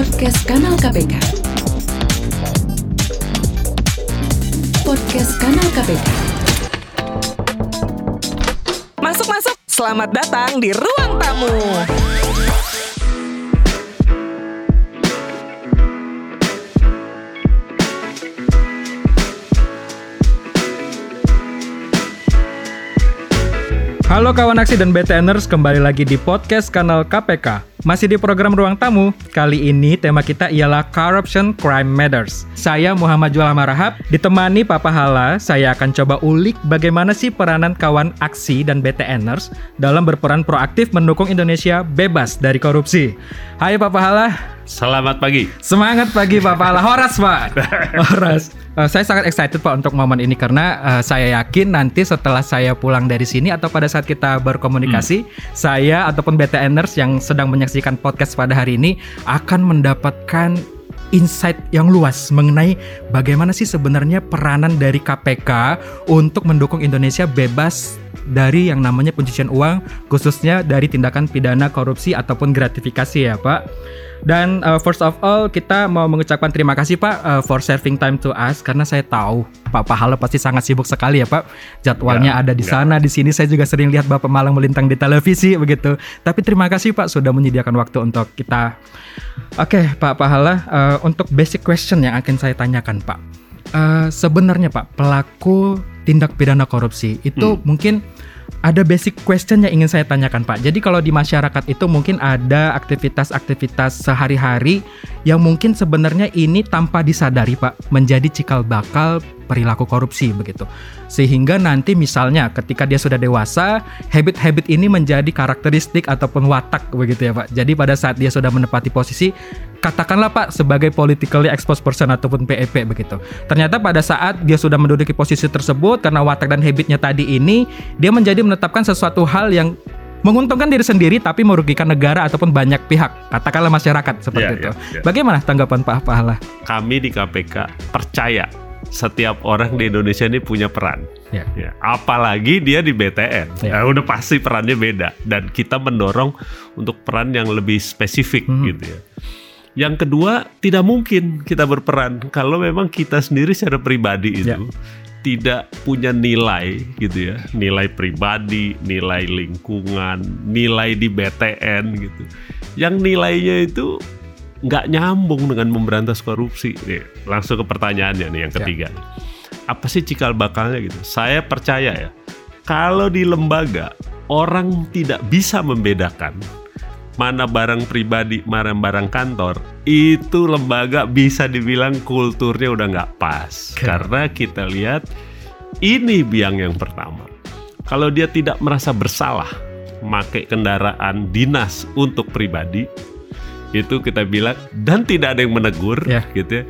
Podcast Kanal KPK. Podcast Kanal KPK. Masuk masuk, selamat datang di ruang tamu. Halo kawan aksi dan BTNers, kembali lagi di podcast kanal KPK. Masih di program Ruang Tamu, kali ini tema kita ialah Corruption Crime Matters. Saya Muhammad Jual Marahab, ditemani Papa Hala, saya akan coba ulik bagaimana sih peranan kawan aksi dan BTNers dalam berperan proaktif mendukung Indonesia bebas dari korupsi. Hai Papa Hala. Selamat pagi. Semangat pagi Papa Hala. Horas Pak. Horas. Uh, saya sangat excited Pak untuk momen ini karena uh, saya yakin nanti setelah saya pulang dari sini atau pada saat kita berkomunikasi, hmm. saya ataupun BTNers yang sedang menyaksikan podcast pada hari ini akan mendapatkan insight yang luas mengenai bagaimana sih sebenarnya peranan dari KPK untuk mendukung Indonesia bebas dari yang namanya pencucian uang khususnya dari tindakan pidana korupsi ataupun gratifikasi ya Pak. Dan uh, first of all kita mau mengucapkan terima kasih Pak uh, for saving time to us karena saya tahu Pak Pahala pasti sangat sibuk sekali ya Pak. Jadwalnya ya, ada di ya. sana, di sini saya juga sering lihat Bapak malang melintang di televisi begitu. Tapi terima kasih Pak sudah menyediakan waktu untuk kita. Oke, okay, Pak Pahala uh, untuk basic question yang akan saya tanyakan Pak. Uh, sebenarnya Pak, pelaku tindak pidana korupsi itu hmm. mungkin ada basic question yang ingin saya tanyakan Pak. Jadi kalau di masyarakat itu mungkin ada aktivitas-aktivitas sehari-hari yang mungkin sebenarnya ini tanpa disadari Pak menjadi cikal bakal perilaku korupsi begitu. Sehingga nanti misalnya ketika dia sudah dewasa, habit-habit ini menjadi karakteristik ataupun watak begitu ya Pak. Jadi pada saat dia sudah menepati posisi, katakanlah Pak sebagai politically exposed person ataupun PEP begitu. Ternyata pada saat dia sudah menduduki posisi tersebut karena watak dan habitnya tadi ini, dia menjadi menetapkan sesuatu hal yang menguntungkan diri sendiri tapi merugikan negara ataupun banyak pihak katakanlah masyarakat seperti yeah, itu. Yeah, yeah. Bagaimana tanggapan Pak Pahala? Kami di KPK percaya setiap orang di Indonesia ini punya peran. Ya. Ya, apalagi dia di BTN, ya. nah, udah pasti perannya beda dan kita mendorong untuk peran yang lebih spesifik hmm. gitu ya. Yang kedua, tidak mungkin kita berperan kalau memang kita sendiri secara pribadi itu ya. tidak punya nilai gitu ya, nilai pribadi, nilai lingkungan, nilai di BTN gitu. Yang nilainya itu nggak nyambung dengan memberantas korupsi. Nih, langsung ke pertanyaannya nih yang ketiga. Ya. Apa sih cikal bakalnya gitu? Saya percaya ya, kalau di lembaga orang tidak bisa membedakan mana barang pribadi, mana barang kantor, itu lembaga bisa dibilang kulturnya udah nggak pas. Okay. Karena kita lihat ini biang yang pertama. Kalau dia tidak merasa bersalah pakai kendaraan dinas untuk pribadi, itu kita bilang dan tidak ada yang menegur yeah. gitu ya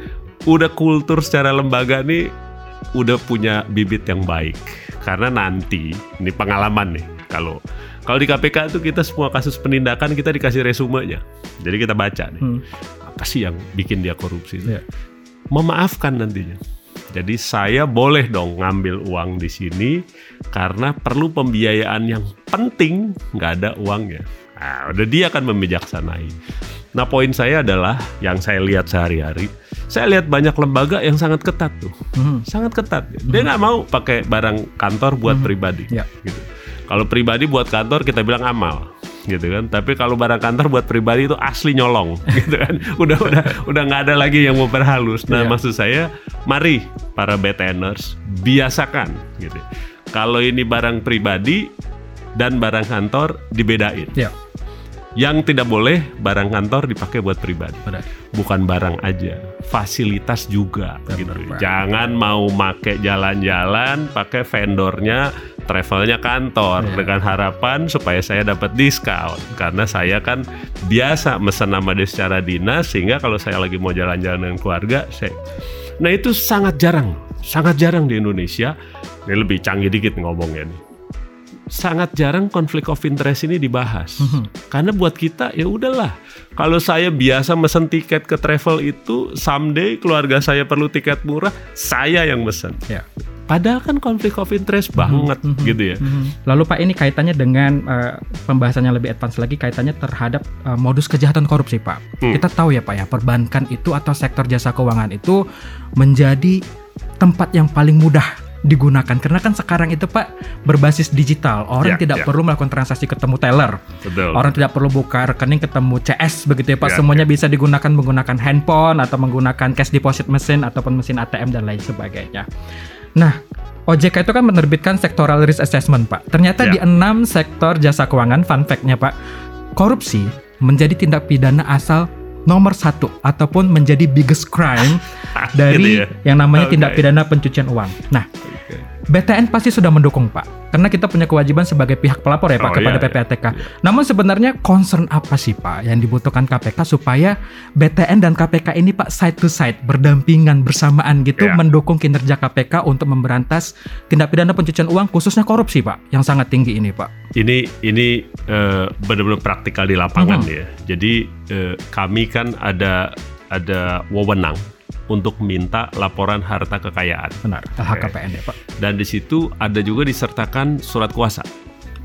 udah kultur secara lembaga nih udah punya bibit yang baik karena nanti ini pengalaman nih kalau kalau di KPK itu kita semua kasus penindakan kita dikasih resumenya jadi kita baca nih hmm. apa sih yang bikin dia korupsi yeah. memaafkan nantinya jadi saya boleh dong ngambil uang di sini karena perlu pembiayaan yang penting nggak ada uangnya. Nah, udah dia akan membijaksanai. Nah poin saya adalah yang saya lihat sehari-hari, saya lihat banyak lembaga yang sangat ketat tuh, hmm. sangat ketat. Dia hmm. nggak mau pakai barang kantor buat hmm. pribadi. Ya. Gitu. Kalau pribadi buat kantor kita bilang amal, gitu kan. Tapi kalau barang kantor buat pribadi itu asli nyolong, gitu kan. Udah udah udah nggak ada lagi yang mau berhalus. Nah ya. maksud saya, mari para BTNers biasakan, gitu. Kalau ini barang pribadi dan barang kantor dibedain. Ya yang tidak boleh barang kantor dipakai buat pribadi. Benar. Bukan barang aja, fasilitas juga Benar, gitu. Benar. Jangan mau make jalan-jalan pakai vendornya travelnya kantor yeah. dengan harapan supaya saya dapat diskon karena saya kan biasa mesen nama dia secara dinas sehingga kalau saya lagi mau jalan-jalan dengan keluarga saya Nah itu sangat jarang, sangat jarang di Indonesia. Ini lebih canggih dikit ngomongnya nih sangat jarang konflik of interest ini dibahas. Mm -hmm. Karena buat kita ya udahlah. Kalau saya biasa mesen tiket ke travel itu someday keluarga saya perlu tiket murah, saya yang mesen. Yeah. padahal kan konflik of interest banget mm -hmm. gitu ya. Mm -hmm. Lalu Pak ini kaitannya dengan uh, pembahasan yang lebih advance lagi kaitannya terhadap uh, modus kejahatan korupsi Pak. Hmm. Kita tahu ya Pak ya perbankan itu atau sektor jasa keuangan itu menjadi tempat yang paling mudah digunakan karena kan sekarang itu Pak berbasis digital orang yeah, tidak yeah. perlu melakukan transaksi ketemu teller Betul. orang tidak perlu buka rekening ketemu CS begitu ya Pak yeah, semuanya yeah. bisa digunakan menggunakan handphone atau menggunakan cash deposit mesin ataupun mesin ATM dan lain sebagainya nah OJK itu kan menerbitkan sektoral risk assessment Pak ternyata yeah. di enam sektor jasa keuangan fun fact-nya Pak korupsi menjadi tindak pidana asal nomor satu ataupun menjadi biggest crime dari gitu ya? yang namanya okay. tindak pidana pencucian uang. Nah, BTN pasti sudah mendukung Pak, karena kita punya kewajiban sebagai pihak pelapor ya Pak oh, kepada iya, PPATK. Iya. Namun sebenarnya concern apa sih Pak yang dibutuhkan KPK supaya BTN dan KPK ini Pak side to side berdampingan bersamaan gitu iya. mendukung kinerja KPK untuk memberantas tindak pidana pencucian uang khususnya korupsi Pak yang sangat tinggi ini Pak. Ini ini uh, benar-benar praktikal di lapangan -huh. ya. Jadi uh, kami kan ada ada wewenang untuk minta laporan harta kekayaan. Benar, LHKPN ya Pak. Dan di situ ada juga disertakan surat kuasa.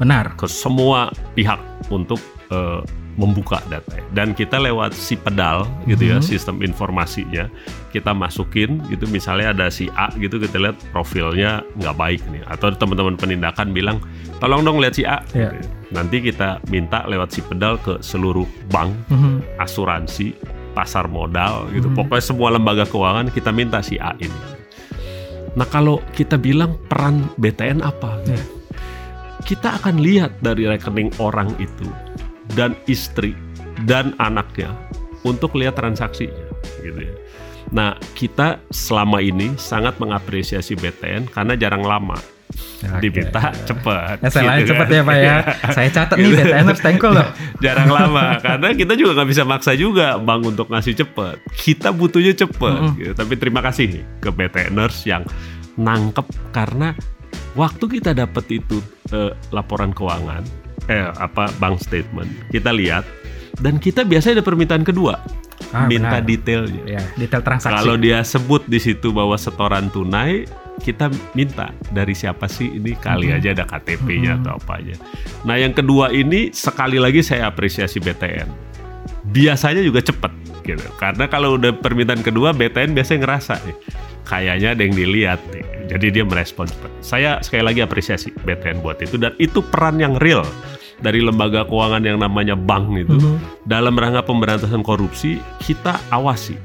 Benar. Ke semua pihak untuk uh, membuka data. Dan kita lewat si pedal gitu ya, mm -hmm. sistem informasinya kita masukin gitu. Misalnya ada si A gitu kita lihat profilnya nggak baik nih. Atau teman-teman penindakan bilang tolong dong lihat si A. Yeah. Nanti kita minta lewat si pedal ke seluruh bank, mm -hmm. asuransi, pasar modal gitu. Hmm. Pokoknya semua lembaga keuangan kita minta si A ini. Nah kalau kita bilang peran BTN apa? Yeah. Kita akan lihat dari rekening orang itu dan istri dan anaknya untuk lihat transaksinya gitu ya. Nah, kita selama ini sangat mengapresiasi BTN karena jarang lama Okay. Diminta cepet. SLA gitu cepet kan. ya Pak ya. Saya catat nih BTNers thankful loh. Jarang lama karena kita juga nggak bisa maksa juga Bang untuk ngasih cepet. Kita butuhnya cepet. Mm -hmm. gitu. Tapi terima kasih nih ke BTNers yang nangkep karena waktu kita dapat itu eh, laporan keuangan eh apa bank statement kita lihat dan kita biasanya ada permintaan kedua ah, minta benar. detailnya ya, detail transaksi kalau dia sebut di situ bahwa setoran tunai kita minta dari siapa sih ini kali mm-hmm. aja ada KTP-nya mm-hmm. atau apa aja. Nah yang kedua ini sekali lagi saya apresiasi BTN. Biasanya juga cepet gitu. Karena kalau udah permintaan kedua BTN biasanya ngerasa nih kayaknya ada yang dilihat nih. Jadi dia merespon cepet. Saya sekali lagi apresiasi BTN buat itu dan itu peran yang real dari lembaga keuangan yang namanya bank itu mm-hmm. dalam rangka pemberantasan korupsi kita awasi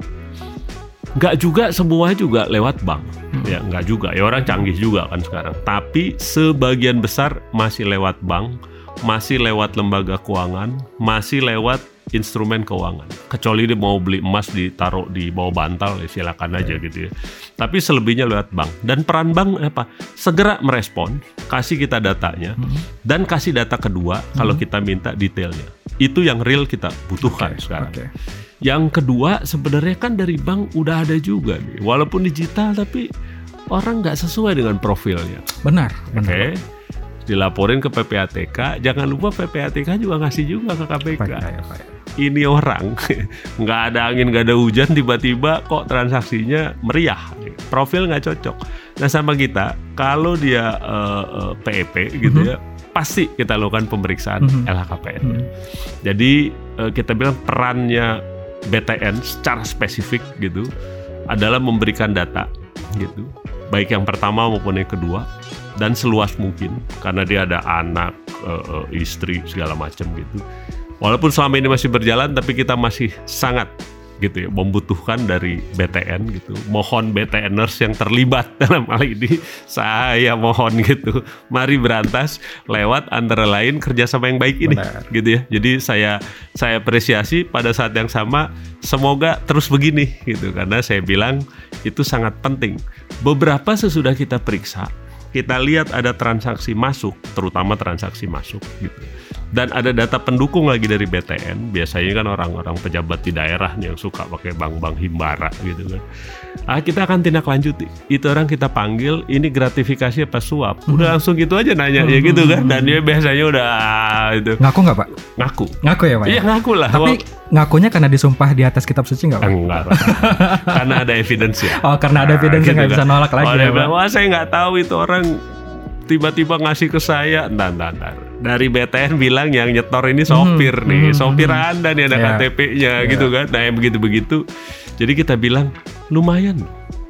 nggak juga semua juga lewat bank hmm. ya nggak juga ya orang canggih juga kan sekarang tapi sebagian besar masih lewat bank masih lewat lembaga keuangan masih lewat instrumen keuangan kecuali dia mau beli emas ditaruh di bawah bantal ya silakan aja gitu ya tapi selebihnya lewat bank dan peran bank apa segera merespon kasih kita datanya hmm. dan kasih data kedua hmm. kalau kita minta detailnya itu yang real kita butuhkan okay. sekarang okay. Yang kedua sebenarnya kan dari bank udah ada juga nih, walaupun digital tapi orang nggak sesuai dengan profilnya. Benar. Oke. Okay. Dilaporin ke PPATK, jangan lupa PPATK juga ngasih juga ke KPK. Ya, Ini orang nggak ada angin nggak ada hujan tiba-tiba kok transaksinya meriah, profil nggak cocok. Nah sama kita, kalau dia uh, uh, PEP gitu mm -hmm. ya, pasti kita lakukan pemeriksaan mm -hmm. LHKPN. Mm -hmm. Jadi uh, kita bilang perannya BTN secara spesifik gitu adalah memberikan data gitu baik yang pertama maupun yang kedua dan seluas mungkin karena dia ada anak uh, istri segala macam gitu walaupun selama ini masih berjalan tapi kita masih sangat gitu ya membutuhkan dari BTN gitu. Mohon BTNers yang terlibat dalam hal ini saya mohon gitu. Mari berantas lewat antara lain kerjasama yang baik ini Benar. gitu ya. Jadi saya saya apresiasi pada saat yang sama semoga terus begini gitu. Karena saya bilang itu sangat penting. Beberapa sesudah kita periksa kita lihat ada transaksi masuk terutama transaksi masuk gitu dan ada data pendukung lagi dari BTN biasanya kan orang-orang pejabat di daerah nih yang suka pakai bank-bank himbara gitu kan. Ah kita akan tindak lanjuti. Itu orang kita panggil ini gratifikasi apa suap? Udah Hmm. langsung gitu aja nanya ya gitu kan. Dan dia biasanya udah ah, itu. Ngaku nggak pak? ngaku. Ngaku ya pak? iya ngaku lah. Tapi ngakunya karena disumpah di atas kitab suci nggak pak? enggak Pak. karena ada evidence ya. Oh karena ada evidence yang nggak gitu bisa nolak lagi oh, ya dia bilang, wah saya nggak tahu itu orang tiba-tiba ngasih ke saya. Entar, entar. Dari BTN bilang yang nyetor ini sopir Hmm, nih hmm, sopir hmm. anda nih ada Ya. KTP-nya gitu kan. Nah yang begitu-begitu. Jadi kita bilang lumayan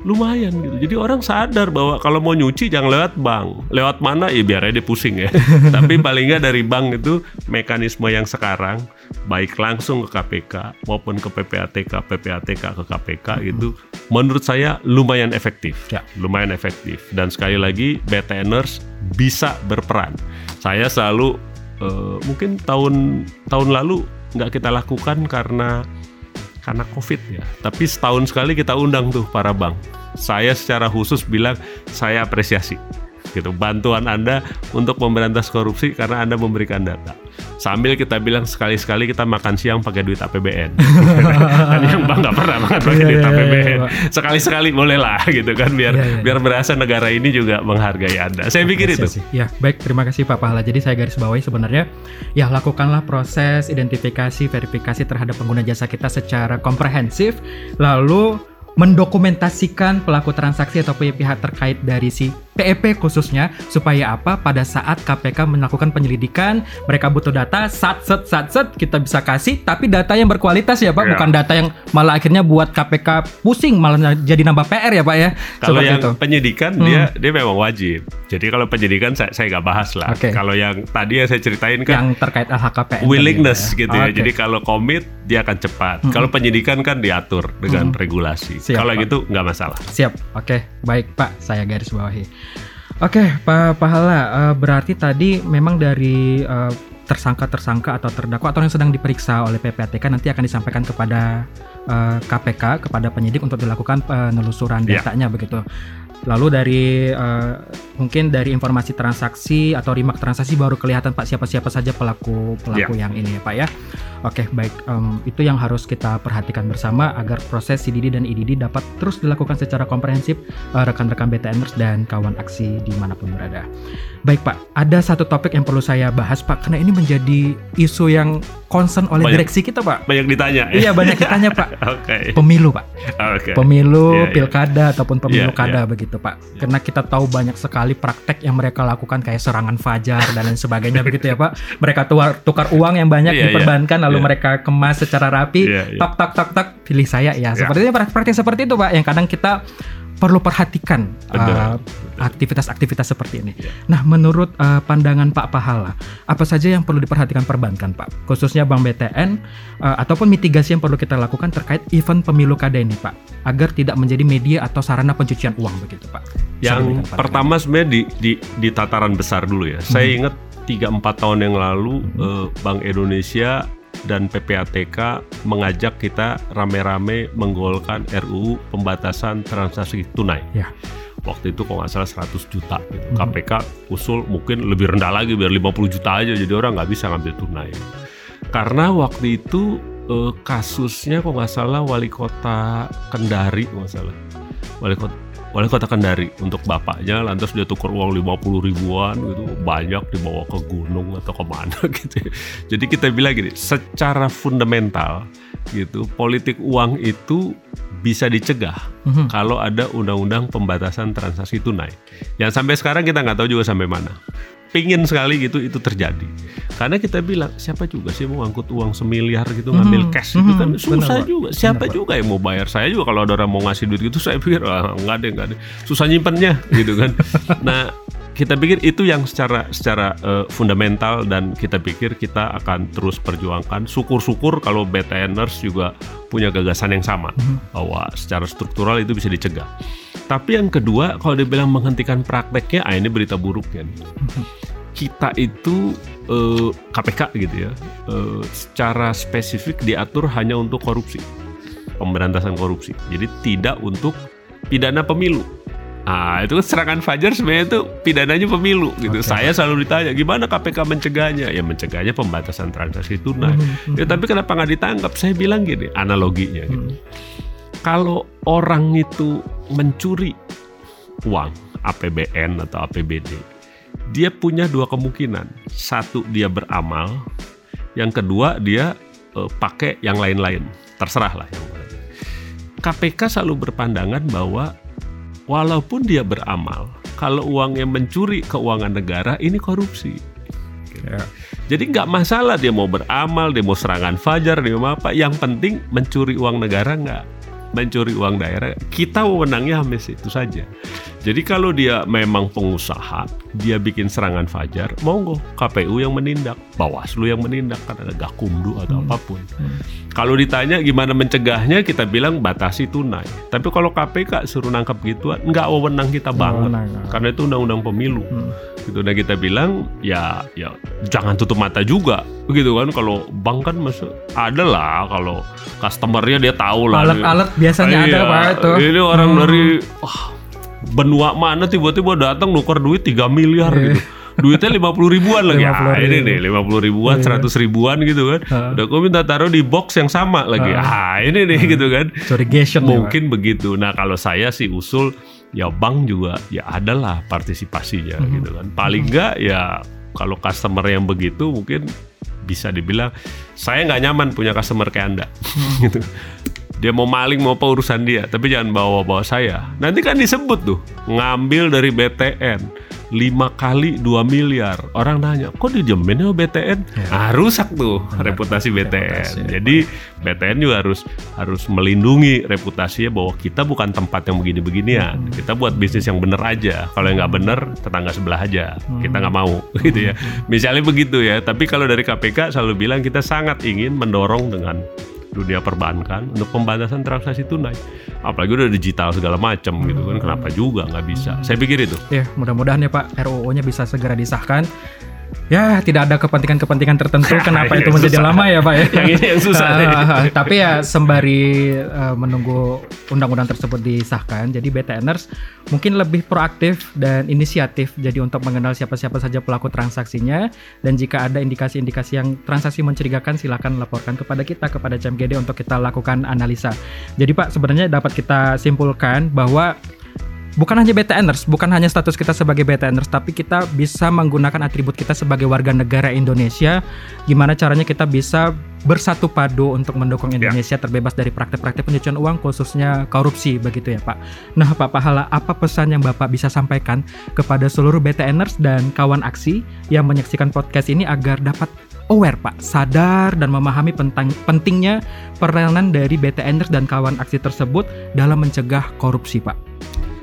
lumayan gitu. Jadi orang sadar bahwa kalau mau nyuci jangan lewat bank. Lewat mana? Ya biar aja dia pusing ya. Tapi paling nggak dari bank itu mekanisme yang sekarang baik langsung ke KPK maupun ke PPATK PPATK ke KPK itu menurut saya lumayan efektif. Ya. lumayan efektif. Dan sekali lagi BTNers bisa berperan saya selalu eh, mungkin tahun tahun lalu nggak kita lakukan karena karena COVID ya. Tapi setahun sekali kita undang tuh para bank. Saya secara khusus bilang saya apresiasi gitu bantuan Anda untuk memberantas korupsi karena Anda memberikan data. Sambil kita bilang sekali-sekali kita makan siang pakai duit APBN. kan yang bank nggak pernah makan pakai Iya, duit iya, iya, APBN. iya, Pak. Sekali-sekali boleh lah gitu kan biar Iya, iya, iya. biar berasa negara ini juga menghargai Anda. Saya pikir itu. Apresiasi. Ya, baik. Terima kasih Pak Pahala. Jadi saya garis bawahi sebenarnya, ya lakukanlah proses identifikasi, verifikasi terhadap pengguna jasa kita secara komprehensif, lalu mendokumentasikan pelaku transaksi atau pihak terkait dari si PEP khususnya supaya apa pada saat KPK melakukan penyelidikan mereka butuh data sat set sat set kita bisa kasih tapi data yang berkualitas ya Pak Iya. bukan data yang malah akhirnya buat KPK pusing malah jadi nambah PR ya Pak ya Kalau Seperti yang itu. penyidikan Hmm. dia dia memang wajib. Jadi kalau penyidikan saya saya nggak bahas lah. Oke. Kalau yang tadi yang saya ceritain kan yang terkait LHKPN tadi, willingness Pak, ya. gitu ya. Oke. Jadi kalau komit dia akan cepat. Mm-mm. Kalau penyidikan kan diatur dengan Mm-mm. regulasi. Siap, Kalau Pak. gitu nggak masalah. Siap, oke, baik Pak, saya garis bawahi. Oke, Pak Pahala, eh, berarti tadi memang dari eh, tersangka-tersangka atau terdakwa atau yang sedang diperiksa oleh PPATK nanti akan disampaikan kepada eh, KPK, kepada penyidik untuk dilakukan penelusuran Ya. datanya begitu. Lalu dari eh, mungkin dari informasi transaksi atau rimak transaksi baru kelihatan Pak siapa-siapa saja pelaku pelaku yang ini ya Pak ya. Oke baik Em, itu yang harus kita perhatikan bersama agar proses CDD dan IDD dapat terus dilakukan secara komprehensif eh, rekan-rekan BTNers dan kawan aksi di mana pun berada. Baik Pak, ada satu topik yang perlu saya bahas Pak karena ini menjadi isu yang concern oleh Banyak. direksi kita Pak. Banyak ditanya. ya? Iya banyak ditanya Pak. Oke. Pemilu Pak Oke. pemilu, Iya, iya. pilkada ataupun pemilu Iya, kada begitu Pak. Karena kita tahu banyak sekali praktek yang mereka lakukan kayak serangan fajar dan lain sebagainya begitu ya Pak. Mereka tuar, tukar uang yang banyak Iya, diperbankan lalu iya. mereka kemas secara rapi, Iya, iya. tak tak tak tak pilih saya ya. Iya. Sepertinya praktek seperti itu Pak yang kadang kita perlu perhatikan uh, Benar, aktivitas-aktivitas seperti ini. Iya. Nah, menurut uh, pandangan Pak Pahala, apa saja yang perlu diperhatikan perbankan, Pak? Khususnya Bank BTN uh, ataupun mitigasi yang perlu kita lakukan terkait event pemilu kada ini, Pak, agar tidak menjadi media atau sarana pencucian uang begitu, Pak. Yang pertama sebenarnya di, di di tataran besar dulu ya. Saya Hmm. ingat 3-4 tahun yang lalu eh, Bank Indonesia dan PPATK mengajak kita rame-rame menggolkan RUU pembatasan transaksi tunai. Ya. Waktu itu kalau nggak salah 100 juta gitu. Hmm. KPK usul mungkin lebih rendah lagi biar 50 juta aja jadi orang nggak bisa ngambil tunai. Karena waktu itu eh, kasusnya kok nggak salah wali kota Kendari nggak salah. Wali kota Wali kota Kendari untuk bapaknya lantas dia tukar uang 50 ribuan gitu banyak dibawa ke gunung atau ke mana gitu ya. jadi kita bilang gini secara fundamental gitu politik uang itu bisa dicegah Mhm. kalau ada undang-undang pembatasan transaksi tunai yang sampai sekarang kita nggak tahu juga sampai mana pingin sekali gitu itu terjadi. Karena kita bilang siapa juga sih mau angkut uang semiliar gitu ngambil Mhm, cash itu kan? Mhm, susah benar, juga. Siapa Benar, juga yang mau bayar? Saya juga kalau ada orang mau ngasih duit gitu saya pikir ah, enggak deh enggak deh. Susah nyimpennya gitu kan. Nah kita pikir itu yang secara secara eh, fundamental dan kita pikir kita akan terus perjuangkan. Syukur-syukur kalau BTNers juga punya gagasan yang sama. Mhm. bahwa secara struktural itu bisa dicegah tapi yang kedua kalau dibilang menghentikan prakteknya ah ini berita buruknya nih. kita itu eh, KPK gitu ya eh, secara spesifik diatur hanya untuk korupsi pemberantasan korupsi jadi tidak untuk pidana pemilu Ah, itu kan serangan fajar sebenarnya itu pidananya pemilu gitu. Okay. Saya selalu ditanya gimana KPK mencegahnya? Ya mencegahnya pembatasan transaksi tunai. Hmm. Ya tapi kenapa nggak ditangkap? Saya bilang gini, analoginya gitu. Hmm. Kalau orang itu mencuri uang APBN atau APBD, dia punya dua kemungkinan. Satu dia beramal, yang kedua dia uh, pakai yang lain-lain. Terserah lah yang KPK selalu berpandangan bahwa walaupun dia beramal, kalau uang yang mencuri keuangan negara ini korupsi. Ya. Jadi nggak masalah dia mau beramal, dia mau serangan fajar, dia mau apa. Yang penting mencuri uang negara nggak, mencuri uang daerah. Kita wewenangnya hanya itu saja. Jadi kalau dia memang pengusaha, dia bikin serangan fajar, monggo KPU yang menindak, Bawaslu yang menindak kan ada Gakumdu atau hmm. apa pun. Hmm. Kalau ditanya gimana mencegahnya, kita bilang batasi tunai. Tapi kalau KPK suruh nangkap gituan, nggak wewenang kita banget, nah. karena itu undang-undang pemilu. Hmm. Gitu. Nah kita bilang ya ya jangan tutup mata juga, begitu kan? Kalau bank kan masuk ada lah kalau customernya dia tahu lah. Alat-alat biasanya iya, ada pak itu. Ini orang hmm. dari wah, benua mana tiba-tiba datang nuker duit 3 miliar yeah. gitu. Duitnya lima puluh ribuan lagi. Ah ini nih lima puluh ribuan iya. seratus ribuan gitu kan. Uh. udah gue minta taruh di box yang sama lagi. Uh. ah ini nih uh. gitu kan. Mungkin ya, begitu. Nah kalau saya sih usul ya bank juga ya adalah partisipasinya uh gitu kan. Paling enggak ya kalau customer yang begitu mungkin bisa dibilang saya nggak nyaman punya customer kayak anda. Gitu dia mau maling mau apa urusan dia. Tapi jangan bawa-bawa saya. Nanti kan disebut tuh ngambil dari BTN lima kali 2 miliar. Orang nanya kok dijamin ya BTN ya. ah rusak tuh nah, reputasi BTN reputasi, ya. jadi BTN juga harus harus melindungi reputasinya bahwa kita bukan tempat yang begini-beginian. Hmm. kita buat bisnis yang bener aja. Kalau yang nggak bener tetangga sebelah aja. Hmm. kita nggak mau gitu ya. Hmm. misalnya begitu ya. Tapi kalau dari KPK selalu bilang kita sangat ingin mendorong dengan dunia perbankan untuk pembatasan transaksi tunai. Apalagi udah digital segala macam gitu kan, kenapa juga nggak bisa? Saya pikir itu. Ya, mudah-mudahan ya Pak RUU-nya bisa segera disahkan ya tidak ada kepentingan-kepentingan tertentu. Kenapa itu menjadi susah. lama ya pak ya? Yang ini yang susah. Uh, tapi ya sembari uh, menunggu undang-undang tersebut disahkan jadi BTNers mungkin lebih proaktif dan inisiatif jadi untuk mengenal siapa-siapa saja pelaku transaksinya. Dan jika ada indikasi-indikasi yang transaksi mencurigakan silakan laporkan kepada kita kepada CMGD untuk kita lakukan analisa. Jadi pak sebenarnya dapat kita simpulkan bahwa bukan hanya BTNers, bukan hanya status kita sebagai BTNers, tapi kita bisa menggunakan atribut kita sebagai warga negara Indonesia. Gimana caranya kita bisa bersatu padu untuk mendukung ya. Indonesia ya. terbebas dari praktek-praktek pencucian uang, khususnya korupsi, begitu ya Pak. Nah Pak Pahala, apa pesan yang Bapak bisa sampaikan kepada seluruh BTNers dan kawan aksi yang menyaksikan podcast ini agar dapat aware Pak, sadar dan memahami pentang, pentingnya peranan dari BTNers dan kawan aksi tersebut dalam mencegah korupsi Pak.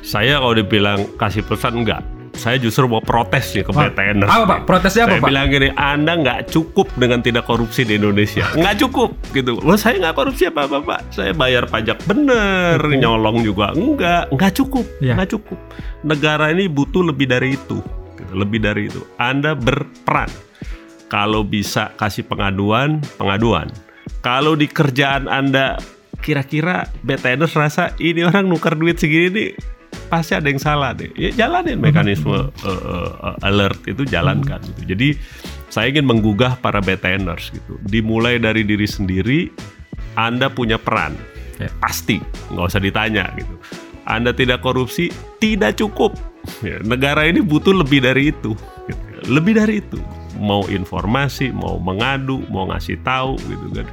Saya kalau dibilang kasih pesan enggak. Saya justru mau protes nih ke BTN. Apa Pak? Protesnya apa saya Pak? bilang gini, Anda nggak cukup dengan tidak korupsi di Indonesia. Nggak cukup gitu. Loh saya nggak korupsi apa-apa Pak. Saya bayar pajak bener, Betul. nyolong juga enggak. Nggak cukup. Ya. Nggak cukup. Negara ini butuh lebih dari itu. Gitu. Lebih dari itu. Anda berperan. Kalau bisa kasih pengaduan, pengaduan. Kalau di kerjaan Anda kira-kira BTN rasa ini orang nukar duit segini nih pasti ada yang salah deh. Ya jalanin mekanisme uh, uh, alert itu jalankan gitu. Jadi saya ingin menggugah para BTNers gitu. Dimulai dari diri sendiri, Anda punya peran. Ya. Pasti, nggak usah ditanya gitu. Anda tidak korupsi, tidak cukup. Ya, negara ini butuh lebih dari itu. Gitu. Lebih dari itu. Mau informasi, mau mengadu, mau ngasih tahu gitu kan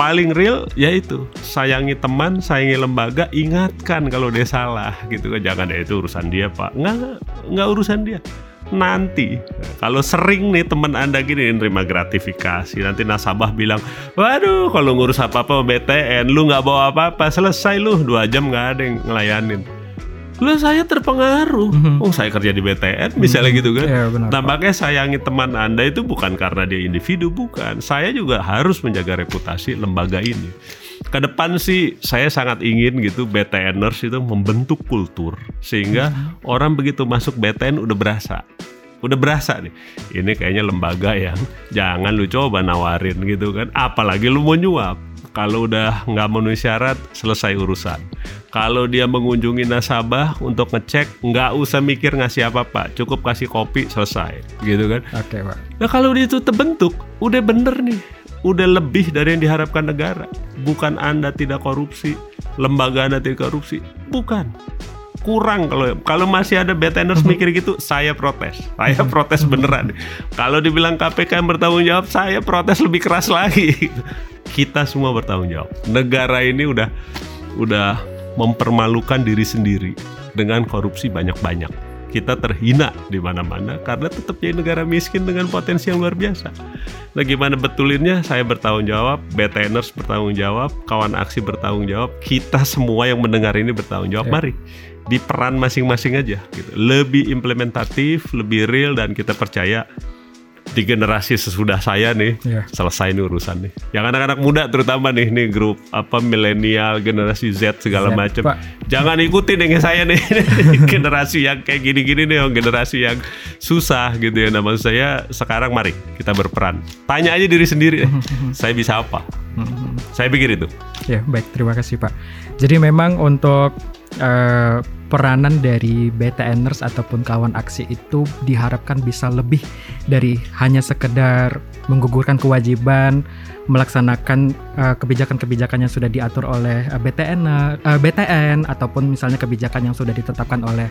paling real yaitu sayangi teman, sayangi lembaga, ingatkan kalau dia salah gitu kan. Jangan deh itu urusan dia pak, nggak nggak urusan dia. Nanti kalau sering nih teman anda gini nerima gratifikasi, nanti nasabah bilang, waduh kalau ngurus apa apa BTN, lu nggak bawa apa apa, selesai lu. Dua jam nggak ada yang ngelayanin Lu saya terpengaruh. Mm-hmm. Oh, saya kerja di BTN misalnya mm-hmm. gitu kan. Yeah, benar, Tampaknya sayangi teman Anda itu bukan karena dia individu, bukan. Saya juga harus menjaga reputasi lembaga ini. Ke depan sih saya sangat ingin gitu BTNers itu membentuk kultur sehingga mm-hmm. orang begitu masuk BTN udah berasa udah berasa nih ini kayaknya lembaga yang jangan lu coba nawarin gitu kan apalagi lu mau nyuap kalau udah nggak memenuhi syarat selesai urusan. Kalau dia mengunjungi nasabah untuk ngecek, nggak usah mikir ngasih apa pak, cukup kasih kopi selesai, gitu kan? Oke pak. Nah kalau itu terbentuk, udah bener nih, udah lebih dari yang diharapkan negara. Bukan anda tidak korupsi, lembaga anda tidak korupsi, bukan. Kurang kalau kalau masih ada BTNers mikir gitu saya protes. Saya protes beneran. Kalau dibilang KPK yang bertanggung jawab saya protes lebih keras lagi kita semua bertanggung jawab negara ini udah udah mempermalukan diri sendiri dengan korupsi banyak-banyak kita terhina di mana-mana karena tetap jadi negara miskin dengan potensi yang luar biasa. Nah gimana betulinnya? Saya bertanggung jawab, BTNers bertanggung jawab, kawan aksi bertanggung jawab, kita semua yang mendengar ini bertanggung jawab. Ya. Mari di peran masing-masing aja gitu. Lebih implementatif, lebih real dan kita percaya di generasi sesudah saya nih yeah. selesai nih urusan nih. Yang anak-anak muda terutama nih nih grup apa milenial, generasi Z segala macam. Jangan ikuti dengan saya nih generasi yang kayak gini-gini nih, yang generasi yang susah gitu ya. Nama saya sekarang mari kita berperan. Tanya aja diri sendiri, saya bisa apa? saya pikir itu. Ya baik, terima kasih Pak. Jadi memang untuk uh, peranan dari BTNers ataupun kawan aksi itu diharapkan bisa lebih dari hanya sekedar menggugurkan kewajiban melaksanakan uh, kebijakan-kebijakan yang sudah diatur oleh uh, BTN uh, BTN ataupun misalnya kebijakan yang sudah ditetapkan oleh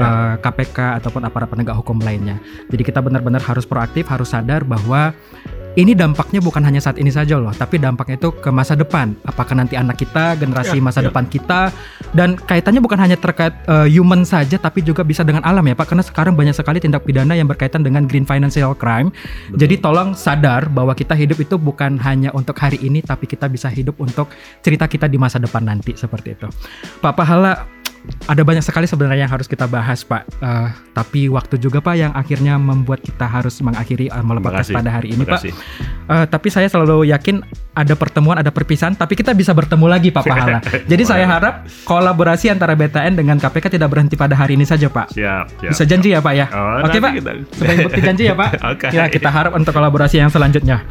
uh, KPK ataupun aparat penegak hukum lainnya. Jadi kita benar-benar harus proaktif, harus sadar bahwa ini dampaknya bukan hanya saat ini saja loh, tapi dampaknya itu ke masa depan. Apakah nanti anak kita, generasi ya, masa ya. depan kita, dan kaitannya bukan hanya terkait uh, human saja, tapi juga bisa dengan alam ya Pak. Karena sekarang banyak sekali tindak pidana yang berkaitan dengan green financial crime. Betul. Jadi tolong sadar bahwa kita hidup itu bukan hanya untuk hari ini, tapi kita bisa hidup untuk cerita kita di masa depan nanti seperti itu. Pak Pahala, ada banyak sekali sebenarnya yang harus kita bahas, Pak. Uh, tapi waktu juga, Pak, yang akhirnya membuat kita harus mengakhiri uh, podcast pada hari ini, Pak. Uh, tapi saya selalu yakin ada pertemuan, ada perpisahan, tapi kita bisa bertemu lagi, Pak Pahala. Jadi saya harap kolaborasi antara BTN dengan KPK tidak berhenti pada hari ini saja, Pak. Siap. siap bisa janji ya, Pak ya. Oh, Oke, Pak. Kita... Sebagai bukti janji ya, Pak. okay. Ya, kita harap untuk kolaborasi yang selanjutnya.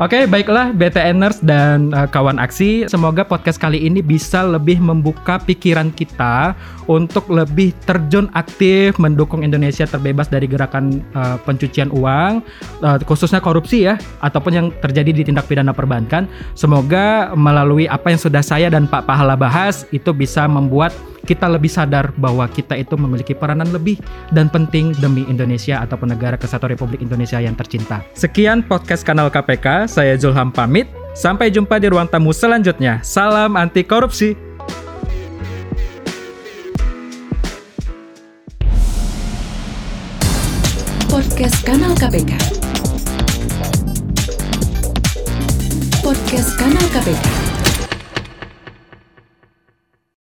Oke, okay, baiklah BTNers dan uh, kawan aksi, semoga podcast kali ini bisa lebih membuka pikiran kita untuk lebih terjun aktif mendukung Indonesia terbebas dari gerakan uh, pencucian uang, uh, khususnya korupsi ya, ataupun yang terjadi di tindak pidana perbankan. Semoga melalui apa yang sudah saya dan Pak Pahala bahas itu bisa membuat kita lebih sadar bahwa kita itu memiliki peranan lebih dan penting demi Indonesia ataupun negara kesatuan Republik Indonesia yang tercinta. Sekian podcast kanal KPK, saya Zulham pamit. Sampai jumpa di ruang tamu selanjutnya. Salam anti korupsi. Podcast Kanal KPK. Podcast Kanal KPK.